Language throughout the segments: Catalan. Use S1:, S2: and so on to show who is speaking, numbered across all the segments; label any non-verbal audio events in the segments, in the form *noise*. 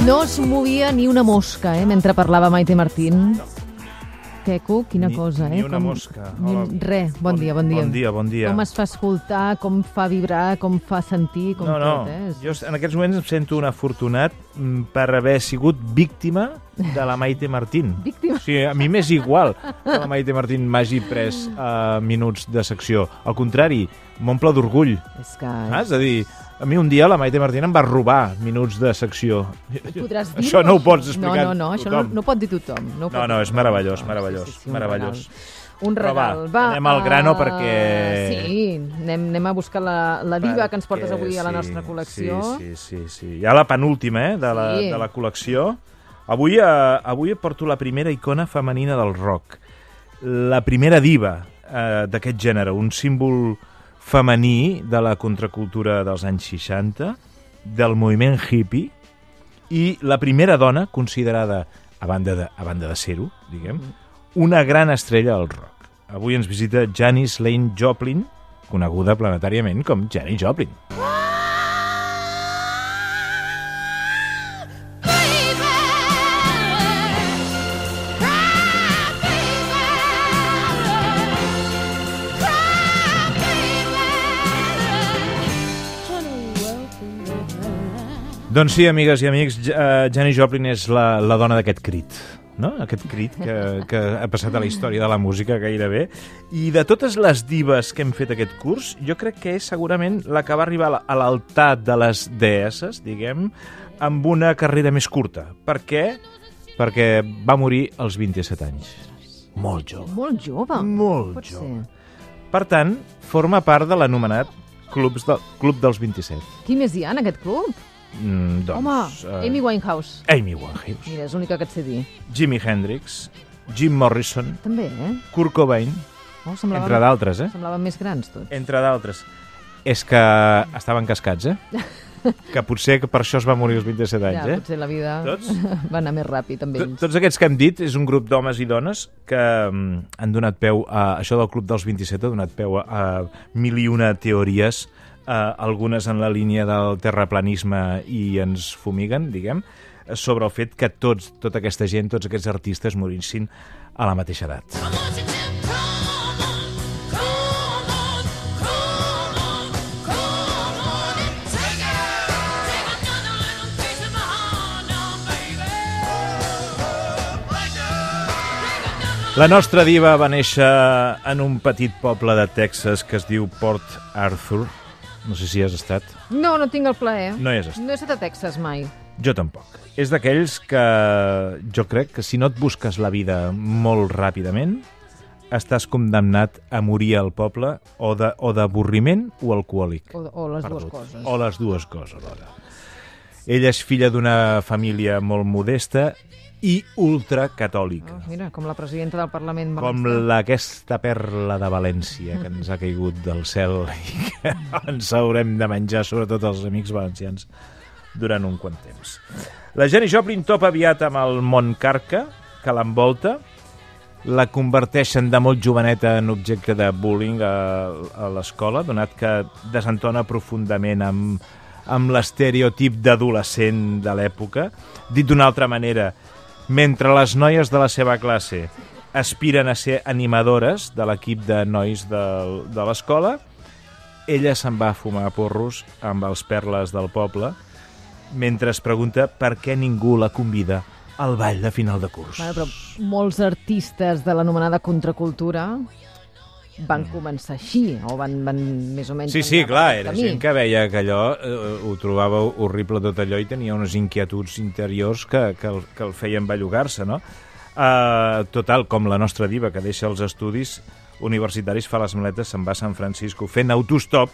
S1: No es movia ni una mosca, eh, mentre parlava Maite Martín. Queco, quina
S2: Ni-
S1: cosa, eh?
S2: ni una mosca.
S1: Ni,
S2: Hola.
S1: res, bon, dia, bon dia.
S2: Bon dia, bon dia.
S1: Com es fa escoltar, com fa vibrar, com fa sentir, com
S2: no, no,
S1: tot, eh?
S2: jo en aquests moments em sento un afortunat mm, per haver sigut víctima de la Maite Martín. *laughs*
S1: Víctima.
S2: O sigui, a mi m'és igual que la Maite Martín m'hagi pres uh, minuts de secció. Al contrari, m'omple d'orgull.
S1: És que...
S2: Ah, és a dir, a mi un dia la Maite Martín em va robar minuts de secció.
S1: Podràs dir
S2: Això no ho pots explicar
S1: No, no, no, això no, no pot dir tothom. No,
S2: No, no, és
S1: tothom.
S2: meravellós,
S1: No,
S2: meravellós,
S1: un
S2: meravellós.
S1: regal. Un
S2: Però va,
S1: regal.
S2: anem al grano
S1: ah,
S2: perquè-
S1: Sí, anem, anem a buscar la, la diva que ens portes
S2: Perquè
S1: avui a la
S2: sí,
S1: nostra col·lecció.
S2: Sí, sí, sí, sí. Ja la penúltima, eh, de la,
S1: Sí.
S2: de la col·lecció. Avui, eh, avui porto la primera icona femenina del rock. La primera diva eh, d'aquest gènere, un símbol femení de la contracultura dels anys 60, del moviment hippie, i la primera dona considerada, a banda de, a banda de ser-ho, diguem, una gran estrella del rock. Avui ens visita Janis Lane Joplin, coneguda planetàriament com Janis Joplin. Doncs sí, amigues i amics, J- eh, Janis Joplin és la, la dona d'aquest crit, no? Aquest crit que, que ha passat a la història de la música gairebé. I de totes les divas que hem fet aquest curs, jo crec que és segurament la que va arribar a la- a l'altar de les deesses, diguem, amb una carrera més curta. Per què? Perquè va morir als 27 anys. Molt jove.
S1: Molt jove.
S2: Molt
S1: Pot
S2: jove.
S1: ser.
S2: Per tant, forma part de l'anomenat Clubs del, Club dels 27.
S1: Qui més hi ha en aquest club?
S2: Mm, doncs,
S1: Home,
S2: eh,
S1: Amy Winehouse.
S2: Amy Winehouse.
S1: Mira, és l'única que et sé dir.
S2: Jimi Hendrix, Jim Morrison,
S1: També, eh?
S2: Kurt Cobain,
S1: Oh, semblava,
S2: entre d'altres, eh?
S1: Semblaven més grans, tots.
S2: Entre d'altres. És que estaven cascats, eh? *laughs* que potser que per això es va morir als 27 anys,
S1: ja,
S2: eh?
S1: potser la vida
S2: Tots? *laughs*
S1: va anar més ràpid amb ells.
S2: Tots aquests que hem dit és un grup d'homes i dones que mm, han donat peu a... Això del Club dels 27 ha donat peu a, a mil i una teories, eh, algunes en la línia del terraplanisme i ens fumiguen, diguem, sobre el fet que tots, tota aquesta gent, tots aquests artistes morissin a la mateixa edat. La nostra diva va néixer en un petit poble de Texas que es diu Port Arthur. No sé si hi has estat.
S1: No, no tinc el plaer.
S2: No hi has estat.
S1: No he estat a Texas mai.
S2: Jo tampoc. És d'aquells que jo crec que si no et busques la vida molt ràpidament, estàs condemnat a morir al poble o de- o d'avorriment o, alcohòlic.
S1: O, o les dues
S2: Perdut.
S1: coses.
S2: O les dues coses alhora. Ella és filla d'una família molt modesta i ultracatòlica.
S1: Oh, mira, com la presidenta del Parlament
S2: Com
S1: valencià.
S2: la, aquesta perla de València que ens ha caigut del cel *laughs* i que ens haurem de menjar, sobretot els amics valencians, durant un quant temps. La Jenny Joplin topa aviat amb el món carca, que l'envolta, la converteixen de molt joveneta en objecte de bullying a, a l'escola, donat que desentona profundament amb, amb l'estereotip d'adolescent de l'època. Dit d'una altra manera, mentre les noies de la seva classe aspiren a ser animadores de l'equip de nois de, de l'escola, ella se'n va a fumar porros amb els perles del poble mentre es pregunta per què ningú la convida al ball de final de curs.
S1: Bueno, però molts artistes de l'anomenada contracultura van començar així, o van, van més o menys...
S2: Sí, sí, clar, era
S1: camí.
S2: gent que veia que allò eh, ho trobava horrible tot allò i tenia unes inquietuds interiors que, que, el, que el feien bellugar-se, no? Uh, total, com la nostra diva, que deixa els estudis universitaris, fa les maletes, se'n va a San Francisco fent autostop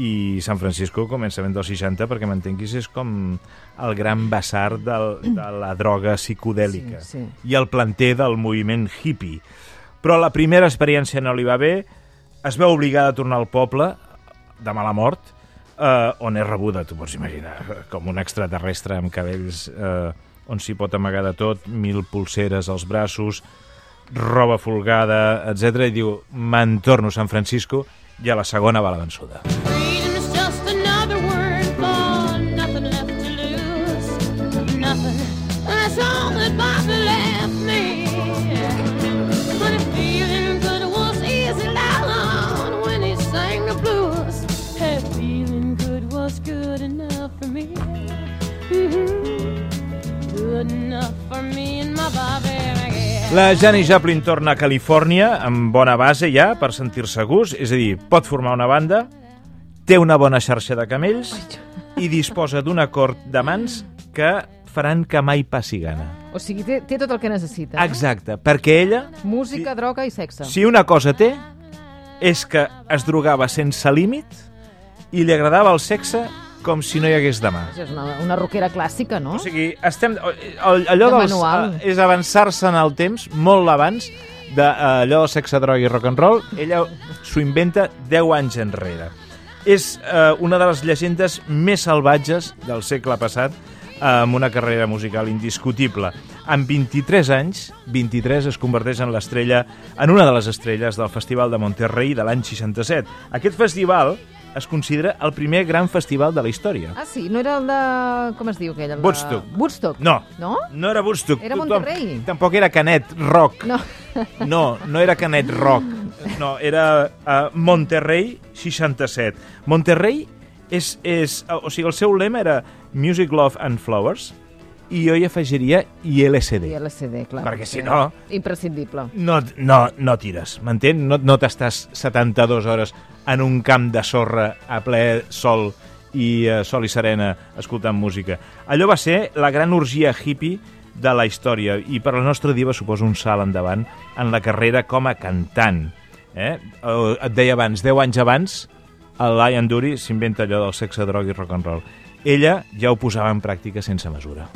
S2: i San Francisco, començament dels 60, perquè m'entenguis, és com el gran basar del, de la droga psicodèlica
S1: Sí, sí.
S2: i el planter del moviment hippie. Però la primera experiència no li va bé, es veu obligada a tornar al poble, de mala mort, eh, on és rebuda, tu pots imaginar, com un extraterrestre amb cabells eh, on s'hi pot amagar de tot, mil pulseres als braços, roba folgada, etc. i diu, me'n torno a San Francisco, i a la segona va la vençuda. La Janis Joplin torna a Califòrnia amb bona base ja per sentir-se a gust, és a dir, pot formar una banda, té una bona xarxa de camells i disposa d'un acord de mans que faran que mai passi gana.
S1: O sigui, té, té tot el que necessita.
S2: Exacte, perquè ella,
S1: Música, droga i sexe.
S2: si una cosa té, és que es drogava sense límit i li agradava el sexe com si no hi hagués demà.
S1: És una, una rockera clàssica, no?
S2: O sigui, estem, allò
S1: De
S2: dels,
S1: manual.
S2: eh, és avançar-se en el temps molt abans d'allò del sexe, droga i rock and roll. Ella s'ho inventa 10 anys enrere. És eh, una de les llegendes més salvatges del segle passat amb una carrera musical indiscutible. Amb 23 anys, 23 es converteix en l'estrella en una de les estrelles del Festival de Monterrey de l'any 67. Aquest festival es considera el primer gran festival de la història.
S1: Ah, sí? No era el de... Com es diu aquell? El de...
S2: Woodstock.
S1: Woodstock.
S2: No,
S1: No?
S2: no era Woodstock.
S1: Era
S2: Tothom-
S1: Monterrey.
S2: Tampoc era Canet Rock.
S1: No.
S2: No, no era Canet Rock. No, era uh, Monterrey 67. Monterrey és, és... O sigui, el seu lema era Music, Love and Flowers i jo hi afegiria
S1: I
S2: ILCD.
S1: LCD, clar.
S2: Perquè si no-
S1: Imprescindible.
S2: No, no, no tires, m'entén? No, no t'estàs 72 hores en un camp de sorra a ple sol i uh, sol i serena escoltant música. Allò va ser la gran orgia hippie de la història i per la nostra diva suposa un salt endavant en la carrera com a cantant. Eh? Eh, Et deia abans, 10 anys abans, el Lion Dury s'inventa allò del sexe, droga i rock and roll. Ella ja ho posava en pràctica sense mesura.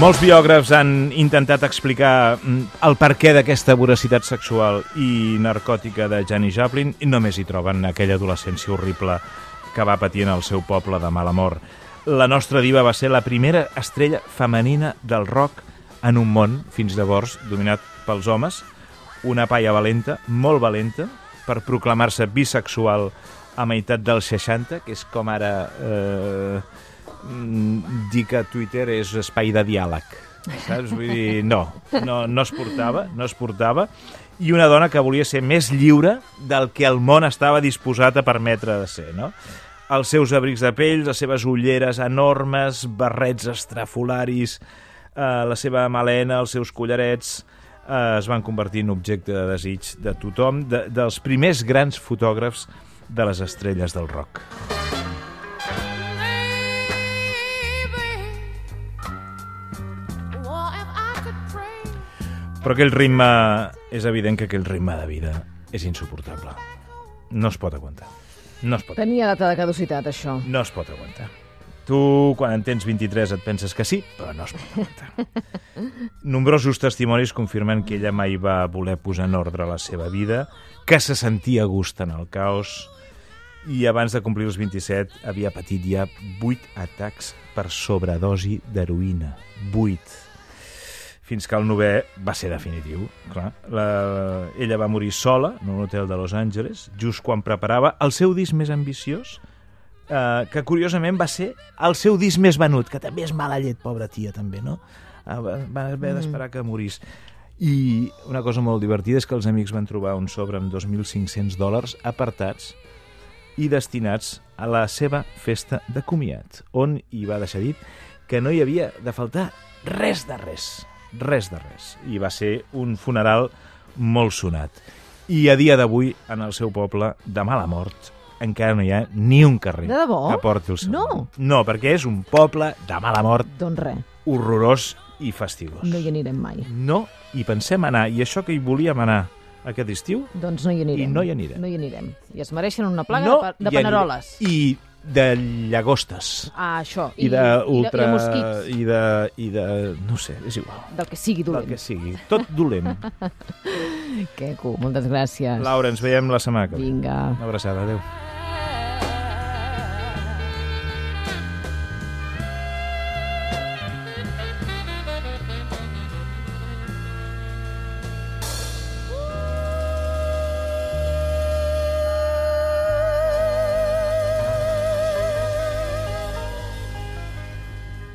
S2: Molts biògrafs han intentat explicar mm, el perquè d'aquesta voracitat sexual i narcòtica de Janis Joplin i només hi troben aquella adolescència horrible que va patir en el seu poble de Malamor. La nostra diva va ser la primera estrella femenina del rock en un món, fins llavors, dominat pels homes, una paia valenta, molt valenta, per proclamar-se bisexual a meitat dels 60, que és com ara eh, mm, dir que Twitter és espai de diàleg. Saps? Vull dir, no, no, no es portava, no es portava. I una dona que volia ser més lliure del que el món estava disposat a permetre de ser, no? Els seus abrics de pell, les seves ulleres enormes, barrets estrafolaris, eh, la seva melena, els seus collarets, eh, es van convertir en objecte de desig de tothom, de, dels primers grans fotògrafs de les estrelles del rock. Però aquell ritme, és evident que aquell ritme de vida és insuportable. No es pot aguantar. No es pot,
S1: Tenia data de caducitat, això.
S2: no es pot aguantar. Tu, quan en tens 23, et penses que sí, però no es pot aguantar. *laughs* Nombrosos testimonis confirmen que ella mai va voler posar en ordre la seva vida, que se sentia a gust en el caos, i abans de complir els 27 havia patit ja 8 atacs per sobredosi d'heroïna. 8 fins que el novè va ser definitiu. Clar. La, ella va morir sola en un hotel de Los Angeles, just quan preparava el seu disc més ambiciós, eh, que curiosament va ser el seu disc més venut, que també és mala llet, pobra tia, també, no? Eh, va, haver d'esperar que morís. I una cosa molt divertida és que els amics van trobar un sobre amb 2.500 dòlars apartats i destinats a la seva festa de comiat, on hi va deixar dit que no hi havia de faltar res de res, res de res. I va ser un funeral molt sonat. I a dia d'avui, en el seu poble, de mala mort, encara no hi ha ni un carrer
S1: De debò?
S2: que porti el seu
S1: No.
S2: nom. No, perquè és un poble de mala mort
S1: Doncs res,
S2: horrorós i fastigós.
S1: no hi anirem mai.
S2: No, i pensem anar, i això que hi volíem anar aquest estiu,
S1: Doncs no hi anirem.
S2: I no hi anirem.
S1: No hi anirem. I es mereixen una plaga
S2: no
S1: de, de paneroles.
S2: I de llagostes.
S1: Ah, això.
S2: I, de ultra...
S1: I de, i mosquits.
S2: I de, I de... No sé, és igual.
S1: Del que sigui
S2: Del
S1: dolent.
S2: que sigui. Tot dolent. *laughs*
S1: Queco, moltes gràcies.
S2: Laura, ens veiem la setmana que ve.
S1: Vinga.
S2: Una abraçada, adeu.